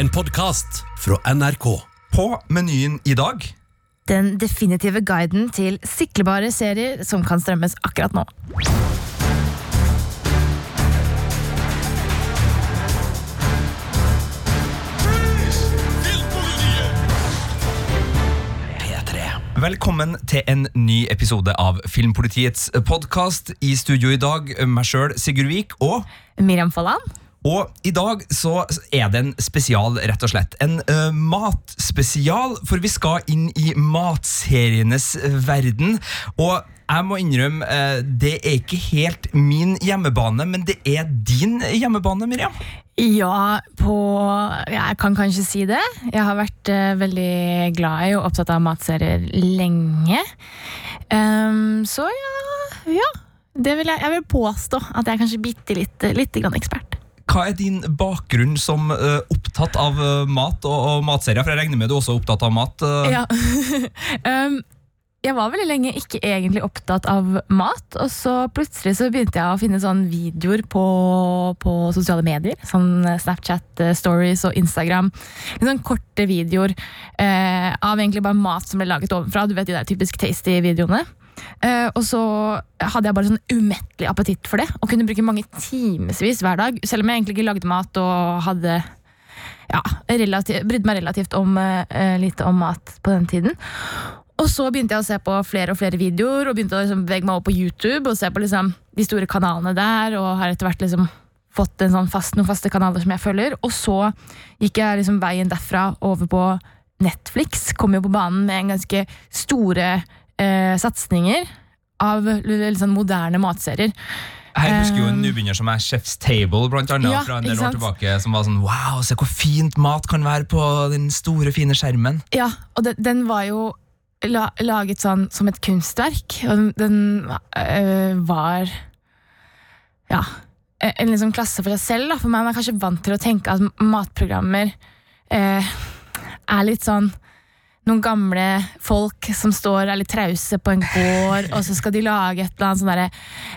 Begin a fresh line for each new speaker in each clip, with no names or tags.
En podkast fra NRK.
På menyen i dag
Den definitive guiden til siklebare serier som kan strømmes akkurat nå.
Velkommen til en ny episode av Filmpolitiets podkast. I studio i dag meg sjøl, Sigurd Vik, og
Miriam Fallan.
Og i dag så er det en spesial, rett og slett. En uh, matspesial, for vi skal inn i matserienes verden. Og jeg må innrømme, uh, det er ikke helt min hjemmebane, men det er din hjemmebane, Miriam.
Ja, på Jeg kan kanskje si det. Jeg har vært uh, veldig glad i og opptatt av matserier lenge. Um, så ja, ja. Det vil jeg, jeg vil påstå at jeg er kanskje bitte litt, litt ekspert.
Hva er din bakgrunn som uh, opptatt av uh, mat og, og matserier? For jeg regner med du også er opptatt av mat? uh.
Ja. um, jeg var veldig lenge ikke egentlig opptatt av mat, og så plutselig så begynte jeg å finne sånn videoer på, på sosiale medier. Sånn Snapchat, eh, Stories og Instagram. Litt sånn korte videoer eh, av egentlig bare mat som ble laget ovenfra. Du vet de der typisk tasty videoene. Eh, og så hadde jeg bare sånn umettelig appetitt for det, og kunne bruke mange timevis hver dag. Selv om jeg egentlig ikke lagde mat og hadde ja, relativ, brydde meg relativt om, uh, lite om mat på den tiden. Og så begynte jeg å se på flere og flere videoer og begynte å liksom bevege meg over på YouTube og se på liksom de store kanalene der. Og har etter hvert liksom fått sånn fast, noen faste kanaler som jeg følger. Og så gikk jeg liksom veien derfra over på Netflix. Kom jo på banen med en ganske store eh, satsinger av sånn moderne matserier.
Jeg husker jo en nybegynner som er Chef's Table, blant annet,
Ja,
fra en del år tilbake, som var sånn Wow, se hvor fint mat kan være på den store, fine skjermen.
Ja, og den, den var jo la, laget sånn som et kunstverk. Og den, den øh, var ja, en liksom klasse for seg selv. Da. For man er kanskje vant til å tenke at matprogrammer øh, er litt sånn noen gamle folk som står er litt trause på en gård, og så skal de lage et eller annet sånn derre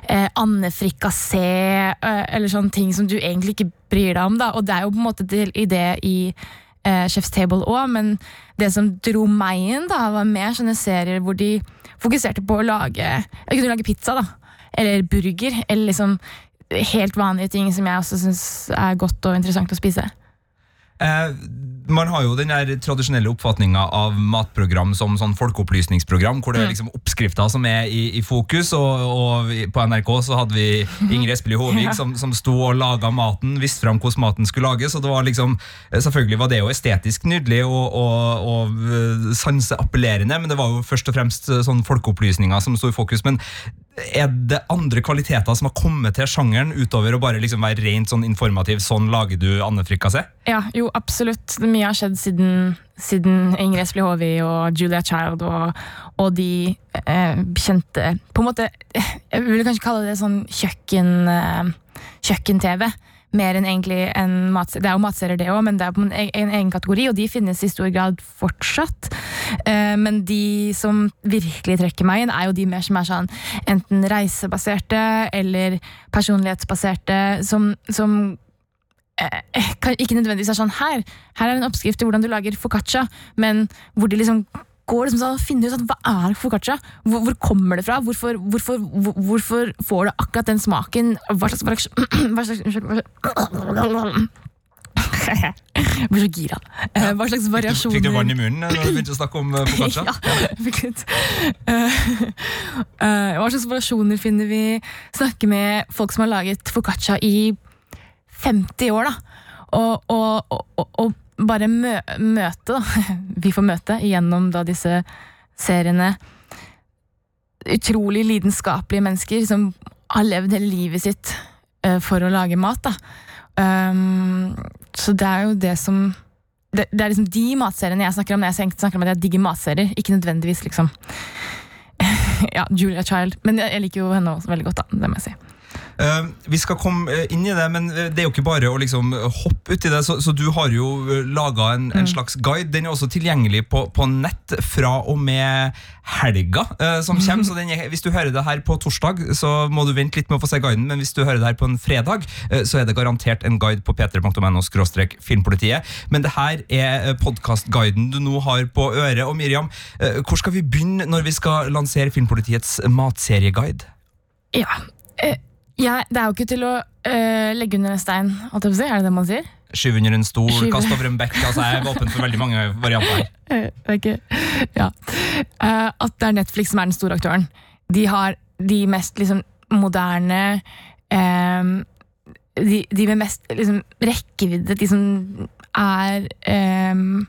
eh, andefrikassé, eh, eller sånne ting som du egentlig ikke bryr deg om. da, Og det er jo på en måte til idé i eh, Chef's Table òg, men det som dro meg inn, da, var mer sånne serier hvor de fokuserte på å lage Jeg kunne lage pizza, da. Eller burger. Eller liksom helt vanlige ting som jeg også syns er godt og interessant å spise.
Eh, man har jo den tradisjonelle oppfatninga av matprogram som sånn folkeopplysningsprogram, hvor det er liksom oppskrifter som er i, i fokus. Og, og på NRK så hadde vi Ingrid Espelid Håvik
Ja.
som, som sto og laga maten, visste fram hvordan maten skulle lages. Og det var liksom, eh, selvfølgelig var det jo estetisk nydelig og, og, og eh, sanseappellerende, men det var jo først og fremst sånn folkeopplysninger som sto i fokus. Men er det andre kvaliteter som har kommet til sjangeren, utover å bare liksom være rent sånn informativ? Sånn lager du andefrikassé?
Ja, jo, absolutt. Mye har skjedd siden, siden Ingrid Espelid Håvi og Julia Child og, og de eh, kjente På en måte Jeg vil kanskje kalle det sånn kjøkken, eh, kjøkken-TV. Mer enn egentlig en matserier. Det er jo matserier, det òg, men det er på en, e- egen kategori, og de finnes i stor grad fortsatt. Eh, men de som virkelig trekker meg inn, er jo de mer som er sånn enten reisebaserte eller personlighetsbaserte, som, som eh, ikke nødvendigvis er sånn her, her er en oppskrift til hvordan du lager foccaccia, men hvor de liksom går liksom sånn finne finner ut at hva er foccaccia? Hvor, hvor kommer det fra? Hvorfor, hvorfor, hvor, hvorfor får det akkurat den smaken? Hva slags, hva slags, hva slags Jeg blir så gira. Eh, Hva slags variasjoner
Fikk du vann i munnen når du begynte å snakke om eh, foccaccia?
ja, fikk litt. Eh, eh, hva slags variasjoner finner vi? Snakke med folk som har laget foccaccia i 50 år, da. Og, og, og, og bare mø møte, da. Vi får møte gjennom da disse seriene utrolig lidenskapelige mennesker som har levd hele livet sitt uh, for å lage mat. da. Um, så det er jo det som det, det er liksom de matseriene jeg snakker om når jeg snakker om at jeg digger matserier. Ikke nødvendigvis liksom Ja, Julia Child. Men jeg, jeg liker jo henne også veldig godt, da. Det må jeg si.
Eh, vi skal komme eh, inn i det, men eh, det er jo ikke bare å liksom hoppe uti det. Så, så du har jo laga en, en, slags guide. Den er også tilgjengelig på, på nett fra og med helga eh, som kommer. Så er, hvis du hører det her på torsdag, så må du vente litt med å få se guiden. Men hvis du hører det her på en fredag, eh, så er det garantert en guide på p3.no filmpolitiet. Men det her er podkastguiden du nå har på øret. Og Miriam, eh, hvor skal vi begynne når vi skal lansere Filmpolitiets matserieguide?
Ja, eh, ja, det er jo ikke til å uh, legge under en stein, holdt jeg på å si. Er det det man sier?
Skyve under en stol, Skyve. kaste over en bekk. Altså, jeg er åpen for veldig mange varianter her.
Okay. Ja. Uh, at det er Netflix som er den store aktøren. De har de mest liksom, moderne um, de, de, med mest liksom, rekkevidde, de som er um,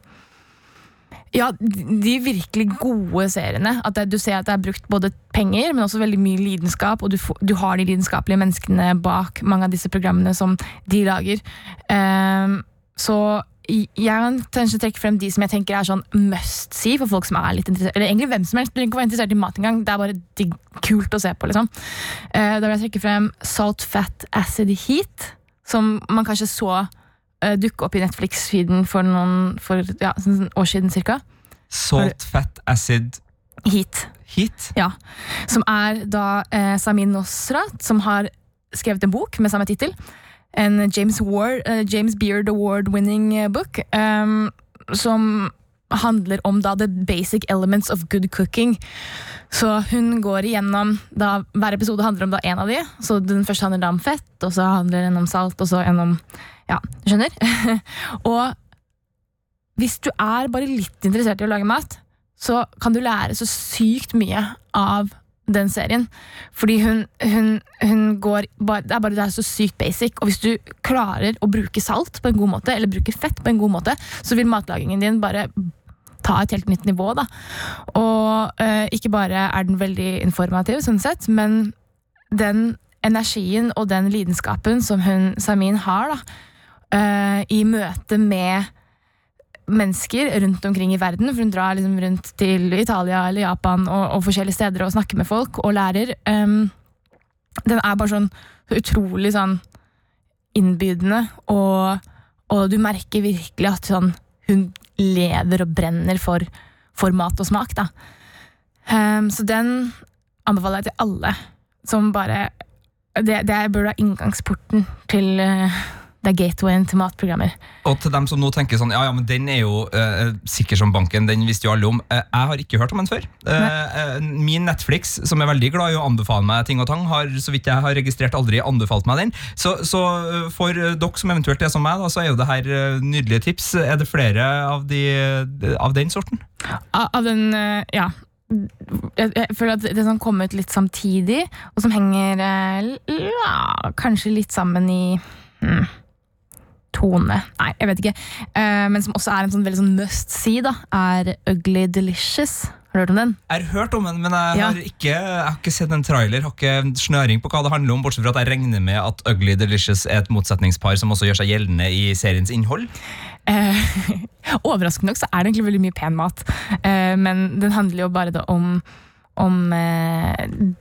ja, de virkelig gode seriene. At det, Du ser at det er brukt både penger, men også veldig mye lidenskap. Og du, du har de lidenskapelige menneskene bak mange av disse programmene som de lager. Um, så jeg kan kanskje trekke frem de som jeg tenker er sånn must see for folk som er litt interessert Eller egentlig hvem som helst. Du trenger ikke være interessert i mat engang. Det er bare digg, kult å se på. liksom. Uh, da vil jeg trekke frem Salt Fat Acid Heat, som man kanskje så dukke opp i Netflix-feeden for noen for, ja, sånn år siden cirka.
Salt, fat, acid
Heat.
Heat?
Ja. Som er da uh, Samin Nosrat, som har skrevet en bok med samme tittel. En James, Ward, uh, James Beard Award-winning book. Um, som handler om da the basic elements of good cooking. Så hun går igjennom da, Hver episode handler om da en av de. Så Den første handler da om fett, og så handler den om salt, og så en om ja, skjønner? og hvis du er bare litt interessert i å lage mat, så kan du lære så sykt mye av den serien. Fordi hun, hun, hun går bare, Det er bare det er så sykt basic. Og hvis du klarer å bruke salt på en god måte, eller bruke fett på en god måte, så vil matlagingen din bare ta et helt nytt nivå. Da. Og eh, ikke bare er den veldig informativ, sånn sett, men den energien og den lidenskapen som hun, Samin har, da, i møte med mennesker rundt omkring i verden. For hun drar liksom rundt til Italia eller Japan og, og, forskjellige steder og snakker med folk og lærer. Um, den er bare sånn utrolig sånn innbydende, og, og du merker virkelig at sånn, hun lever og brenner for, for mat og smak. Da. Um, så den anbefaler jeg til alle som bare Det, det burde være inngangsporten til uh, det er gatewayen til matprogrammer.
Og til dem som nå tenker sånn, ja, ja, men den er jo uh, sikker som banken, den visste jo alle om. Uh, jeg har ikke hørt om den før. Uh, min Netflix, som er veldig glad i å anbefale meg ting og tang, har så vidt jeg har registrert aldri anbefalt meg den. Så, så for dere som eventuelt er som meg, da, så er jo det her nydelige tips. Er det flere av, de, av den sorten?
Av, av den, ja jeg, føler at det som kom ut litt samtidig, og som henger ja, kanskje litt sammen i hmm tone Nei, jeg vet ikke. Uh, men som også er en sånn veldig sånn must see, da, er Ugly Delicious. Har du hørt om den?
Jeg har hørt om den, men jeg, ja. har, ikke, jeg har ikke sett en trailer. Har ikke snøring på hva det handler om, bortsett fra at jeg regner med at Ugly Delicious er et motsetningspar som også gjør seg gjeldende i seriens innhold. Uh,
overraskende nok så er det egentlig veldig mye pen mat, uh, men den handler jo bare om, om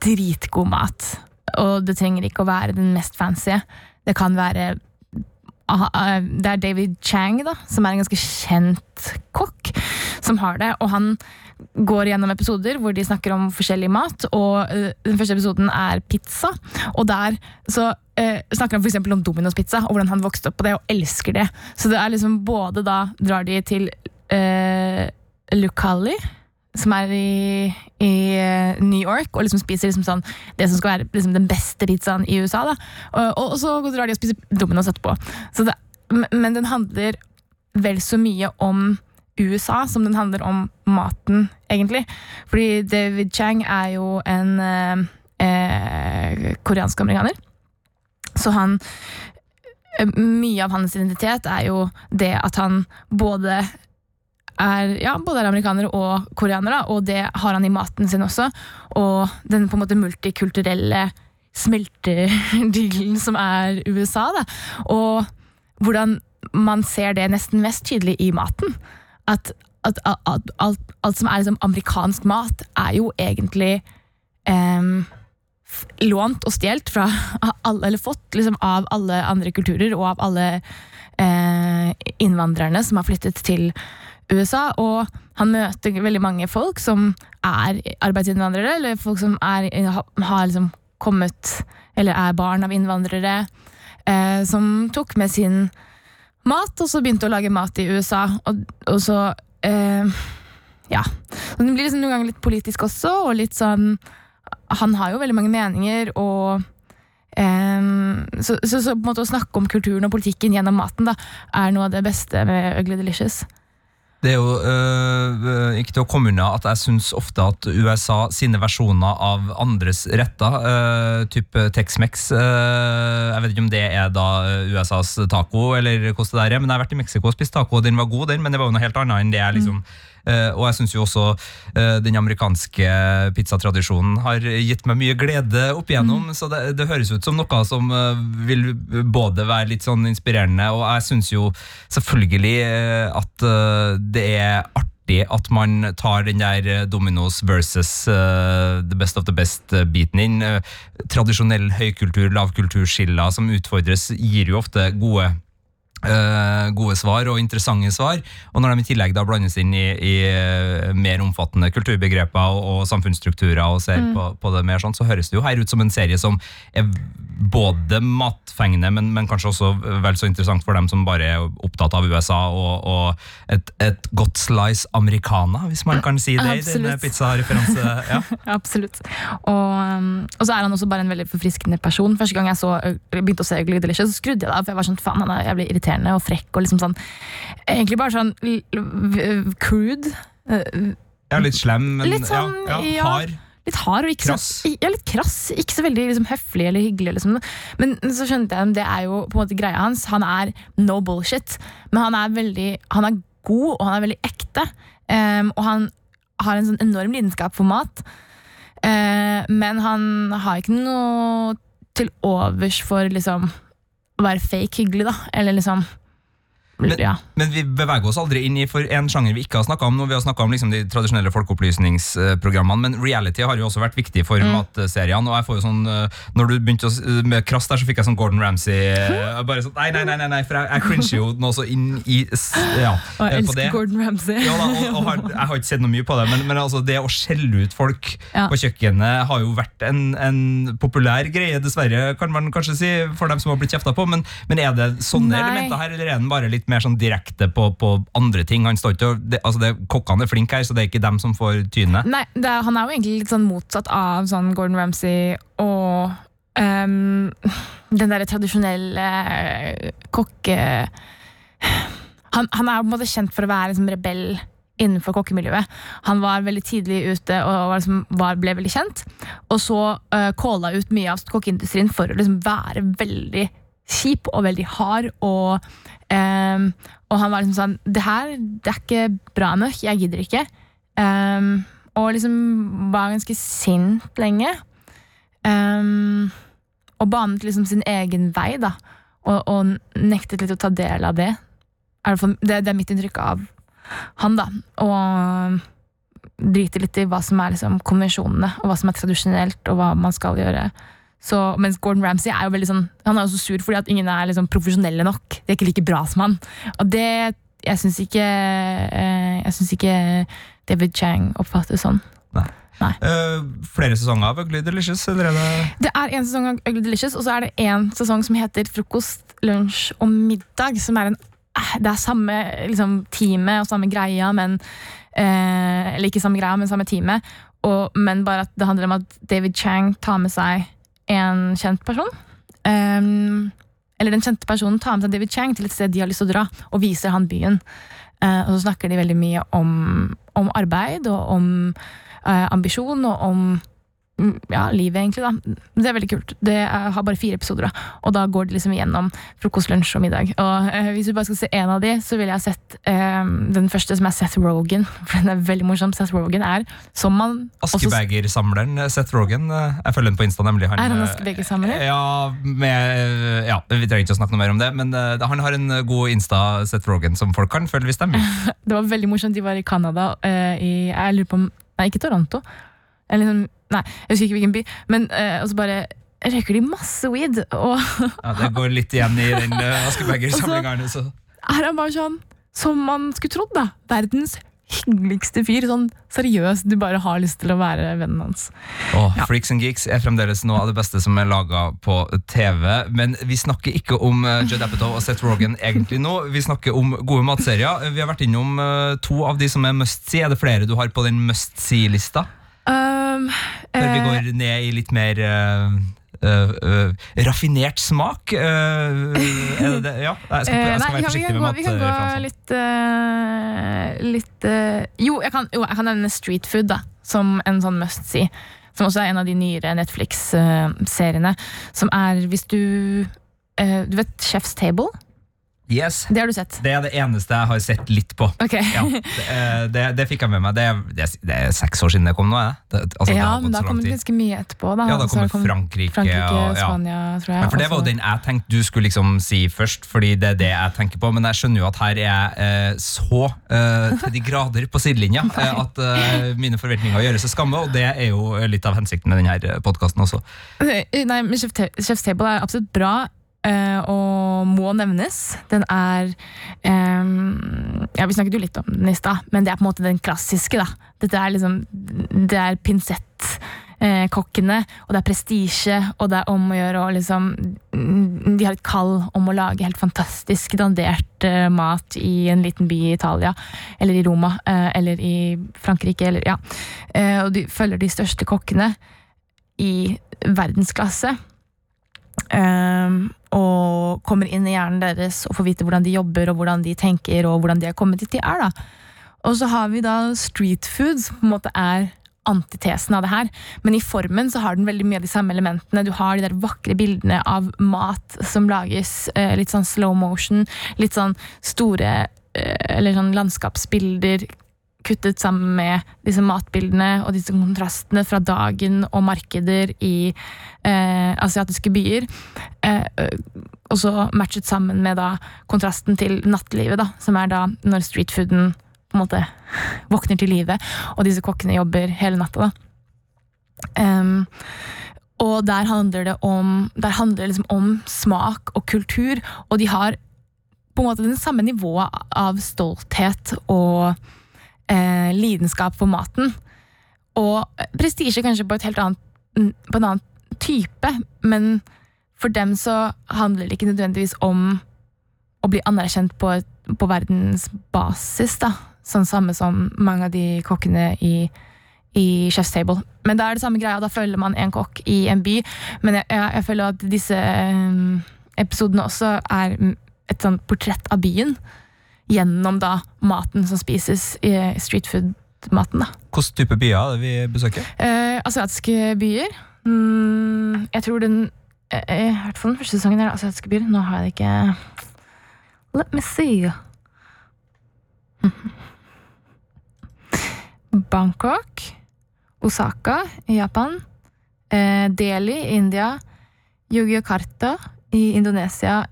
dritgod mat. Og det trenger ikke å være den mest fancy. Det kan være det er David Chang, da, som er en ganske kjent kokk, som har det. Og han går gjennom episoder hvor de snakker om forskjellig mat. Og uh, Den første episoden er pizza. Og der så uh, snakker han f.eks. om Domino's pizza, og hvordan han vokste opp på det og elsker det. Så det er liksom både da drar de til uh, Lucali som er i, i, eh, New York, og liksom spiser liksom sånn, det som skal være liksom den beste pizzaen i USA. Da. Og, og, så drar de og spiser Domino's etterpå. Det, men den handler vel så mye om USA som den handler om maten, egentlig. Fordi David Chang er jo en eh, eh koreansk amerikaner. Så han eh, Mye av hans identitet er jo det at han både er ja, både er amerikanere og koreanere, og det har han i maten sin også. Og den på en måte multikulturelle smeltedigelen som er USA. Da. Og hvordan man ser det nesten mest tydelig i maten. At, at, at, at alt, alt, som er liksom amerikansk mat, er jo egentlig um, lånt og stjålet fra alle, eller fått liksom, av alle andre kulturer og av alle eh, innvandrerne som har flyttet til USA. Og han møter veldig mange folk som er arbeidsinnvandrere, eller folk som er, har liksom kommet eller er barn av innvandrere, eh, som tok med sin mat, og så begynte å lage mat i USA. Og, og så eh, Ja. Og det blir liksom noen ganger litt politisk også, og litt sånn Han har jo veldig mange meninger, og em, så, så, så å snakke om kulturen og politikken gjennom maten da, er noe av det beste med Ugly Delicious.
Det er jo øh, ikke til å komme unna at jeg syns ofte at USA sine versjoner av andres retter, øh, type Tex-Mex øh, Jeg vet ikke om det er da USAs taco, eller hvordan det der er, men jeg har vært i Mexico og spist taco, og den var god, den, men det var jo noe helt annet enn det jeg liksom øh, Og jeg syns jo også øh, den amerikanske pizzatradisjonen har gitt meg mye glede opp igjennom, så det, det høres ut som noe som øh, vil både være litt sånn inspirerende, og jeg syns jo selvfølgelig at det er artig at man tar den der eh, Dominos versus uh, the best of the best-biten inn. Eh, tradisjonell høykultur, lavkulturskiller som utfordres, gir jo ofte gode eh, gode svar og interessante svar. Og når de i tillegg da blandes inn i, i eh, mer omfattende kulturbegreper og, og samfunnsstrukturer og ser på, på det mer sånn, så høres det jo her ut som en serie som er både matfengende, men, men kanskje også vel så interessant for dem som bare er opptatt av USA og, og et, et godt slice americana, hvis man kan si det i denne
Absolutt.
pizzareferanse. Ja.
Absolutt. Og, um, og så er han også bare en veldig forfriskende person. Første gang jeg så, begynte å se Ugly Delicious, så skrudde jeg det av, for jeg var sånn, faen, jeg blir jævlig irriterende og frekk, og liksom sånn, egentlig bare sånn crude,
ja, litt slem, men
Litt sånn,
ja, ja, hard.
litt hard og ikke
Krass.
så, ja, litt krass, ikke så veldig liksom, høflig eller hyggelig. Liksom. Men så skjønte jeg det er jo på en måte greia hans. Han er no bullshit, men han er veldig Han er god, og han er veldig ekte. Um, og han har en sånn enorm lidenskap for mat. Uh, men han har ikke noe til overs for liksom være fake hyggelig, da. Eller liksom
Men-
ja.
Men vi beveger oss aldri inn i for en sjanger vi ikke har snakka om. Når Vi har om liksom de tradisjonelle folkeopplysningsprogrammene, men reality har jo også vært viktig for matseriene. Og jeg får jo sånn, eh, når du begynte å, med krass der, så fikk jeg sånn Gordon Ramsay eh, bare sånn, Nei, nei, nei, nei, nei for jeg, jeg cringer jo nå så inn i ja,
Og
eh,
jeg elsker
det.
Gordon Ramsay.
Ja, da, og, og har, jeg har ikke sett noe mye på det, men, men altså, det å skjelle ut folk
Ja.
på kjøkkenet har jo vært en, en populær greie, dessverre, kan man kanskje si, for dem som har blitt kjefta på. Men, men er det sånne
Nei.
elementer her, eller er den bare litt mer sånn direkte på, på andre ting? Han står ikke og, det, altså det, Kokkene er flinke her, så det er ikke dem som får tyne.
Nei, er, han er jo egentlig litt sånn motsatt av sånn Gordon Ramsay og um, den derre tradisjonelle eh, kokke... Han, han er på en måte kjent for å være liksom rebell innenfor kokkemiljøet. Han var veldig tidlig ute og liksom, var, ble veldig kjent. Og så uh, ut mye av kokkeindustrien for å liksom være veldig kjip og veldig hard. Og, ehm, og han var liksom sånn Det her det er ikke bra nok. Jeg gidder ikke. Um, og liksom var ganske sint lenge. Um, og banet liksom sin egen vei, da. Og, og nektet litt å ta del av det, det, det er mitt inntrykk av han, da. Og driter litt i hva som er liksom konvensjonene, og hva som er tradisjonelt, og hva man skal gjøre. Så, mens Gordon Ramsay er jo veldig sånn Han er jo så sur fordi at ingen er liksom profesjonelle nok. De er ikke like bra som han. Og det Jeg syns ikke eh, Jeg synes ikke David Chang oppfattes sånn.
Eh, flere sesonger av Ugly Delicious, eller er det
Det er en sesong av Ugly Delicious, og så er det en sesong som heter Frokost, lunsj og middag. Som er en eh, Det er samme liksom, time og samme greia, men eh, Eller ikke samme greia, men samme time. Og, men bare at det handler om at David Chang tar med seg en kjent person. Um, eller den kjente personen tar med seg David Chang til et sted de har lyst til å dra, og viser han byen. Uh, og så snakker de veldig mye om, om arbeid og om uh, ambisjon og om ja, livet, egentlig. da. Det er veldig kult. Det er, har bare fire episoder, da. og da går det liksom igjennom frokost, lunsj og middag. Og eh, Hvis du bare skal se én av de, så ville jeg ha sett eh, den første, som er Seth Rogan. For den er veldig morsom. Seth Rogan er som man
Askebegersamleren eh, Seth Rogan? eh, Jeg følger den på Insta, nemlig.
Er han
eh,
askebegersamler?
Ja, med, ja, vi trenger ikke å snakke noe mer om det, men uh, han har en god Insta, Seth Rogan, som folk kan følge hvis de vil.
Det var veldig morsomt. De var i Canada. uh, i, jeg lurer på om Nei, ikke Toronto. Eller liksom, Nei, jeg husker ikke hvilken by. Men eh, og så bare røyker de masse weed. Og
Ja, det går litt igjen i den uh, askebegersamlinga. her, så-
er han bare sånn som man skulle trodd, da. Verdens hyggeligste fyr. Sånn seriøst, du bare har lyst til å være vennen hans.
Oh,
Ja.
Freaks and Geeks er fremdeles noe av det beste som er laga på TV. Men vi snakker ikke om uh, Judd Apatow og Seth Rogan egentlig nå. Vi snakker om gode matserier. Vi har vært innom eh, to av de som er must see. Er det flere du har på den must see-lista?
Um,
Før vi
eh,
går ned i litt mer uh, uh, uh, raffinert smak? Er det det? Ja, jeg skal, jeg skal
nei,
være
vi kan, vi
forsiktig med
mat. vi kan gå litt Litt jo, jeg kan, jo, jeg kan nevne Street Food da, som en sånn must see. Som også er en av de nyere Netflix-seriene. Som er, hvis du Du vet Chef's Table?
Yes,
Det har du sett?
det er det eneste jeg har sett litt på.
Okay.
Ja, det, eh, det, det fikk jeg med meg. Det det, er, seks år siden det kom nå. Det, altså, det
ja, men da kom det ganske mye etterpå. Da.
Ja, da kommer
kommet
Frankrike.
Frankrike,
og, ja.
Spania, tror jeg.
Men for Det var jo den jeg tenkte du skulle liksom si først, fordi det er det jeg tenker på. Men jeg skjønner jo at her er jeg eh, så eh, til de grader på sidelinja eh, at eh, mine forventninger gjøres til skamme, og det er jo litt av hensikten med denne podkasten også.
Nei, men Chef Chef's Table er absolutt bra og må nevnes. Den er ehm, Ja, Vi snakket jo litt om den i stad, men det er på en måte den klassiske. da. Dette er liksom Det er pinsettkokkene, og det er prestisje, og det er om å gjøre å liksom De har et kall om å lage helt fantastisk dandert eh, mat i en liten by i Italia, eller i Roma, eh, eller i Frankrike, eller ja. Eh, og de følger de største kokkene i verdensklasse. Ehm, og kommer inn i hjernen deres og får vite hvordan de jobber og hvordan de tenker og hvordan de har kommet dit de er. da. Og så har vi da street food, som på en måte er antitesen av det her. Men i formen så har den veldig mye av de samme elementene. Du har de der vakre bildene av mat som lages, eh, litt sånn slow motion, litt sånn store eh, eller sånn landskapsbilder kuttet sammen med disse matbildene og disse kontrastene fra dagen og markeder i eh, asiatiske byer. Eh, og så matchet sammen med da kontrasten til nattlivet, da, som er da når streetfooden på en måte våkner til live, og disse kokkene jobber hele natta. Em, og der handler det om, handler det liksom om smak og kultur, og de har på en måte den samme nivået av stolthet og eh, lidenskap for maten. Og prestisje kanskje på, annet, på en annen type, men for dem så handler det ikke nødvendigvis om å bli anerkjent på, på verdensbasis, da. Sånn samme som mange av de kokkene i, i Chef's Table. Men da er det samme greia, da følger man en kokk i en by. Men jeg, jeg, jeg føler at disse eh, episodene også er et sånn portrett av byen gjennom da maten som spises i streetfood-maten.
Hvilken type byer er det vi besøker?
Eh, asiatiske byer. Mm, jeg tror den eh, I hvert fall den første sesongen er det asiatiske byer. Nå har jeg det ikke Let me see. Bangkok. Osaka i Japan. Eh, Delhi i India. Yogyakarta i Indonesia.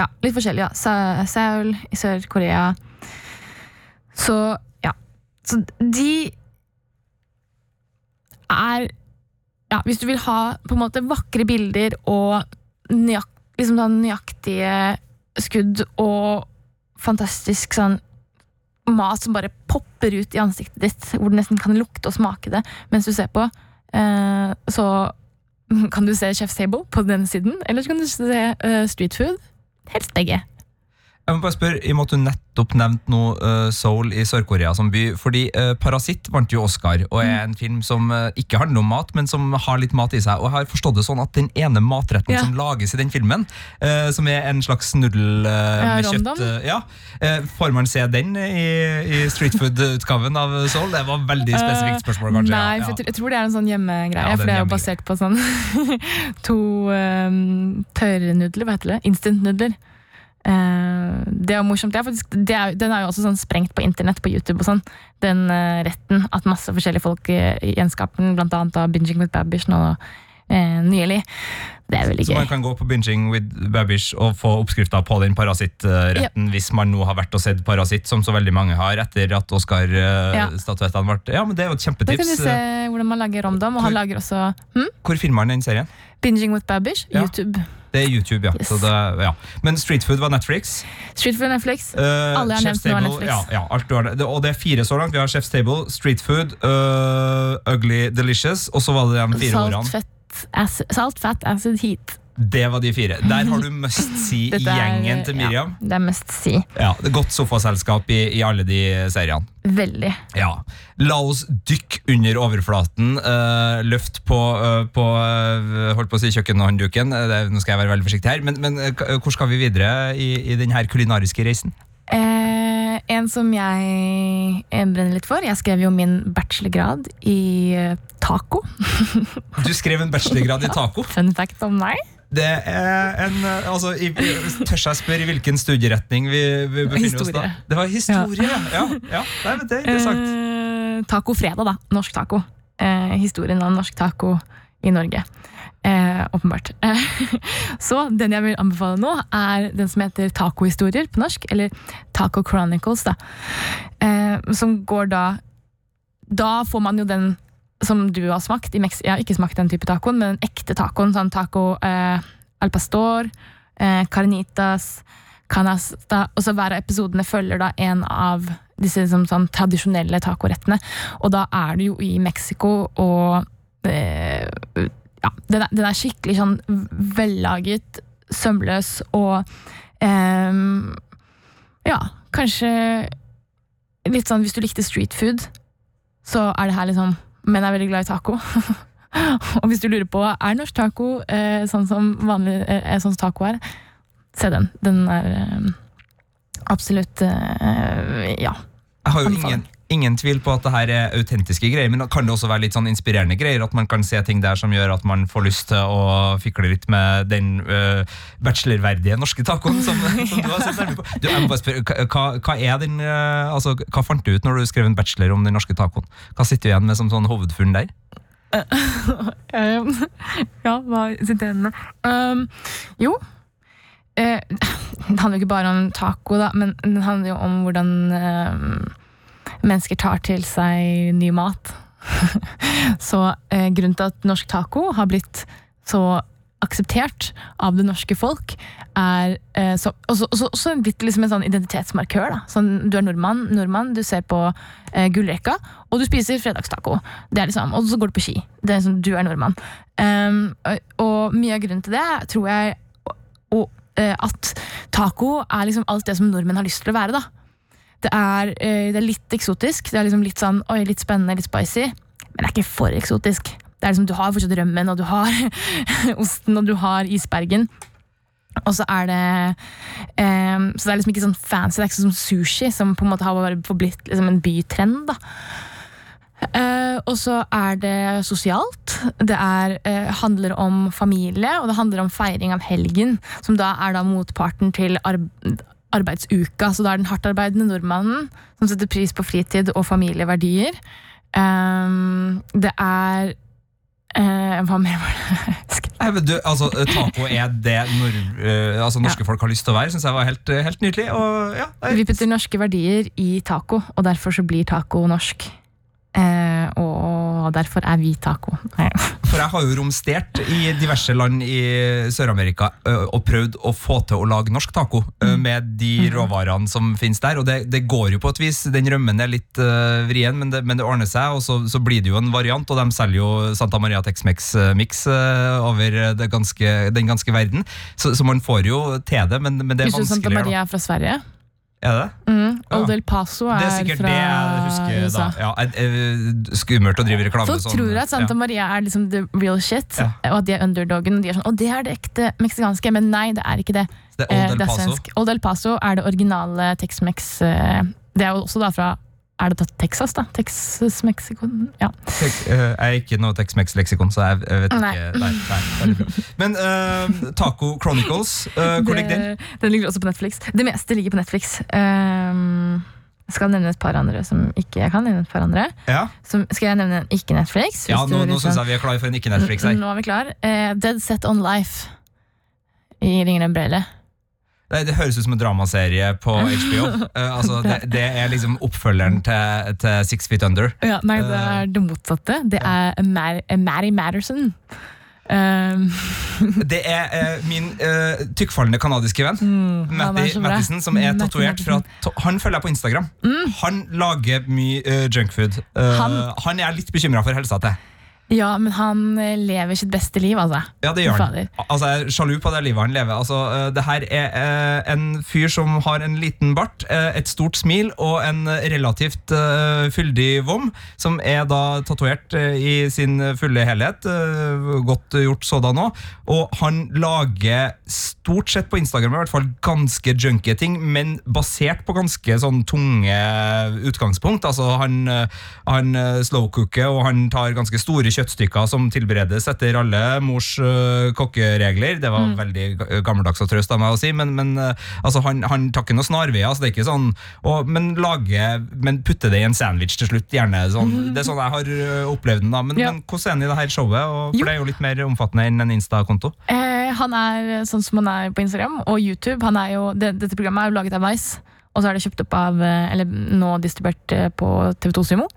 Ja, litt forskjellig. ja. Seoul i Sør-Korea. Så ja. Så de er ja, Hvis du vil ha på en måte vakre bilder og nøyak, liksom sånn nøyaktige skudd og fantastisk sånn mat som bare popper ut i ansiktet ditt, hvor du nesten kan lukte og smake det mens du ser på, eh, så kan du se Chef's Table på den siden, eller så kan du se uh, Street Food. Helst begge.
Jeg må bare spørre, I og med at du nettopp nevnte noe uh, Seoul i Sør-Korea som by. fordi uh, Parasitt vant jo Oscar, og er en film som uh, ikke handler om mat, men som har litt mat i seg. Og jeg har forstått det sånn at den ene matretten
Ja.
som lages i den filmen, uh, som er en slags nudel
Ja,
med kjøtt ja, Får man se den i, i streetfood-utgaven av Seoul? Det var et veldig spesifikt spørsmål, kanskje.
Nei,
ja.
for jeg, tror- det er en sånn hjemmegreie. For det er jo basert på sånn to um, tørrnudler, hva heter det? Instant-nudler. Eh, det er morsomt. Det er faktisk, det er, den er jo også sånn sprengt på internett, på YouTube og sånn. Den uh, retten. At masse forskjellige folk uh, gjenskaper den, blant annet av Binging with Babish nå uh, nylig. Det er veldig
Så man kan gå på Binging with Babish og få oppskrifta på den parasittretten hvis man nå har vært og sett Parasitt, som så veldig mange har etter at Oscar-statuettene ble Ja, men det er jo et kjempetips.
Da kan du se hvordan man lager romdom, og han
Hvor-
lager også hm?
Hvor finner man den serien?
Binging with Babish,
Ja.
YouTube.
Det er YouTube, ja.
Yes.
Så det, ja. Men Street Food var Netflix.
Street Food Netflix.
Uh,
Alle har nevnt
Table,
Netflix.
Ja, ja, alt du har det. Og det er fire så langt. Vi har Chef's Table, Street Food, uh, Ugly Delicious, og så var det de fire
Salt,
ordene.
fett, acid, salt, fat, acid, heat.
Det var de fire. Der har du must see-gjengen til Miriam.
Ja, det er mest si.
Ja, det er Godt sofaselskap i, i alle de seriene.
Veldig.
Ja. La oss dykke under overflaten. Uh, løft på, uh, på uh, holdt på å si kjøkkenhåndduken. Nå skal jeg være veldig forsiktig her, men, men hvor skal vi videre i, i denne kulinariske reisen?
Eh, en som jeg brenner litt for. Jeg skrev jo min bachelorgrad i taco.
Du skrev en bachelorgrad i taco.
Fun fact om meg.
Det er en uh, altså, i, Tør jeg spørre i hvilken studieretning vi, vi befinner oss da? Det var historie, ja. ja, ja. Nei, det er interessant.
Eh, taco fredag, da. Norsk taco. Eh, historien om norsk taco i Norge. Eh, åpenbart. Eh, så den jeg vil anbefale nå, er den som heter Tacohistorier på norsk. Eller Taco Chronicles, da. Eh, som går da Da får man jo den som du har smakt. Jeg har ikke smakt den type tacoen, men den ekte tacoen. Sånn taco eh, al pastor, eh, carnitas, canasta. Og så hver av episodene følger da en av disse liksom, sånn, tradisjonelle tacorettene. Og da er du jo i Mexico og eh, Ja, den er, den er skikkelig sånn vellaget, sømløs og eh, Ja, kanskje litt sånn hvis du likte street food, så er det her liksom Men er veldig glad i taco. og hvis du lurer på er norsk taco eh, sånn som vanlig eh, sånn som taco er, se den. Den er eh, absolutt eh, Ja.
Jeg har jo ingen, ingen tvil på at det her er autentiske greier, men kan det også være litt sånn inspirerende greier? At man kan se ting der som gjør at man får lyst til å fikle litt med den uh, bachelorverdige norske tacoen som, som du har sett nærmere på? Du, jeg må bare spørre, hva, hva er den uh, altså, Hva fant du ut når du skrev en bachelor om den norske tacoen? Hva sitter du igjen med som sånn hovedfunn der?
Um, ja, hva sitter jeg igjen med? Um, jo eh, Det handler jo ikke bare om taco, da, men det handler jo om hvordan um, mennesker tar til seg ny mat. så eh, grunnen til at norsk taco har blitt så akseptert av det norske folk, er eh, så, også, også, liksom en sånn identitetsmarkør. Da. Sånn, du er nordmann, nordmann, du ser på eh, gullrekka, og du spiser fredagstaco. Det er liksom, og så går du på ski. Det er liksom, du er nordmann. Um, og, og mye av grunnen til det tror jeg og, og, eh, at taco er liksom alt det som nordmenn har lyst til å være. da. Det er, eh, det er litt eksotisk. Det er liksom litt sånn, oi, litt spennende, litt spicy. Men det er ikke for eksotisk. Det er liksom, Du har fortsatt rømmen, og du har osten, og du har isbergen. Og så er det um, Så det er liksom ikke sånn fancy. Det er ikke sånn sushi, som på en måte har blitt liksom en bytrend. da. Uh, og så er det sosialt. Det er, uh, handler om familie, og det handler om feiring av helgen, som da er da motparten til arb arbeidsuka. Så da er den hardtarbeidende nordmannen som setter pris på fritid og familieverdier. Um, det er uh, Hva mer var det?
Du, altså, taco er det nord, uh, altså, norske folk har lyst til å være. Synes jeg var helt, eh, helt nydelig. Og, ja,
Vi putter norske verdier i taco, og derfor så blir taco norsk. Uh, og derfor er vi taco.
For jeg har jo romstert i diverse land i Sør-Amerika og prøvd å få til å lage norsk taco med de råvarene som finnes der. Og det, det går jo på et vis. Den rømmen er litt vrien, men det, men det ordner seg. Og så, så blir det jo en variant, og de selger jo Santa Maria Tex-Mex-mix over det ganske, den ganske verden. Så, så man får jo til det, men, men det er
Visste du Santa. Maria er fra Sverige?
Er det?
Mm. Old El Paso er,
Det er sikkert
fra
det jeg husker
USA.
da. Ja, skummelt å drive reklame
Folk
sånn.
tror at Santa. Maria er liksom the real shit,
Ja.
og at de er underdogen. Og de er sånn, og det er det ekte meksikanske, men nei, det er ikke det.
Det er
Eh,
Old El
er
Paso.
Old El Paso er det originale Tex-Mex. eh, Det er jo også da fra Er det Texas, da? Texas, Mexico Ja.
Eh, Jeg er ikke noe Tex-Mex-leksikon, så jeg, vet ikke. Nei, nei, nei. Men uh, Taco Chronicles, uh, hvor ligger den?
Den ligger også på Netflix. Det meste ligger på Netflix. Um, skal nevne et par andre som ikke jeg kan nevne. et par andre.
Ja,
Som, skal jeg nevne en ikke Netflix?
ja nå, nå syns jeg vi er klar for en ikke-Netflix.
Nå er vi klar. Uh, Dead Set On Life i Ringeren Brele.
Det, det høres ut som en dramaserie på HBO. Uh, altså, det, det er liksom oppfølgeren til, til Six Feet Under.
Ja, nei, det
Eh,
er det motsatte. Det er Mar Mary Matterson. Um,
Det er eh, min eh, tykkfallende kanadiske venn.
Mm,
Matti. Mattison, som er tatovert fra Han følger jeg på Instagram. Han lager mye uh, junkfood. Uh, han,
Han-
er jeg litt bekymra for helsa til.
Ja, men han eh, lever sitt beste liv, altså.
Ja, det gjør han. Altså, jeg er sjalu på det livet han lever. Altså, uh, det her er uh, en fyr som har en liten bart, et stort smil og en relativt fyldig vom, som er da tatovert i sin fulle helhet. Godt gjort sådan òg. Og han lager stort sett på Instagram i hvert fall ganske junkie ting, men basert på ganske sånn tunge utgangspunkt. Altså, han, han slowcooker, og han tar ganske store kjøttstykker som tilberedes etter alle mors uh, kokkeregler. Det var veldig gammeldags og trøst av meg å si, men, men uh, altså, han, han tar ikke noe snarveier. Altså, det er ikke sånn, og, men, men putte det i en sandwich til slutt, gjerne. Sånn, det er sånn jeg har uh, opplevd den. da, Men,
Ja.
men hvordan er han i det her showet? Og,
Jo.
for det er jo litt mer omfattende enn en Insta-konto.
Eh, han er sånn som han er på Instagram og YouTube. Han er jo, det, dette programmet er jo laget av Vice, og så er det kjøpt opp av eh, Eller nå distribuert eh, på TV2 Sumo.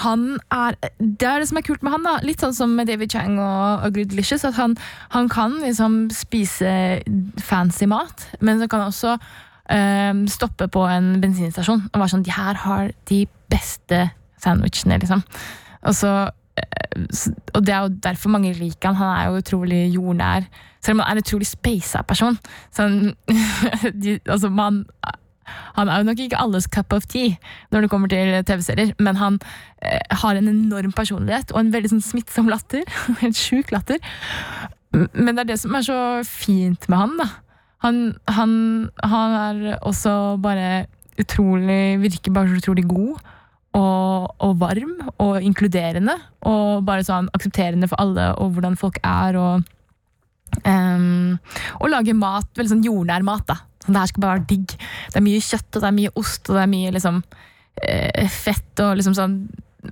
Han er, det er det som er kult med han. da Litt sånn som David Chang og Ugly Delicious. At han, han kan liksom spise fancy mat, men så kan han også um, stoppe på en bensinstasjon og være sånn De her har de beste sandwichene, liksom. Og så eh, og det er jo derfor mange liker han. Han er jo utrolig jordnær. Selv om han er en utrolig speisa person. Så han, de, altså man, han er jo nok ikke alles cup of tea når det kommer til TV-serier, men han eh, har en enorm personlighet og en veldig sånn smittsom latter. Helt sjuk latter. Men det er det som er så fint med han. da. Han, han, han er også bare utrolig Virker bare så utrolig god og, og varm og inkluderende. Og bare sånn aksepterende for alle og hvordan folk er. Og, um, og lage mat, veldig sånn jordnær mat. da. Det her skal bare være digg. Det er mye kjøtt, og det er mye ost, og det er mye liksom eh, fett og liksom sånn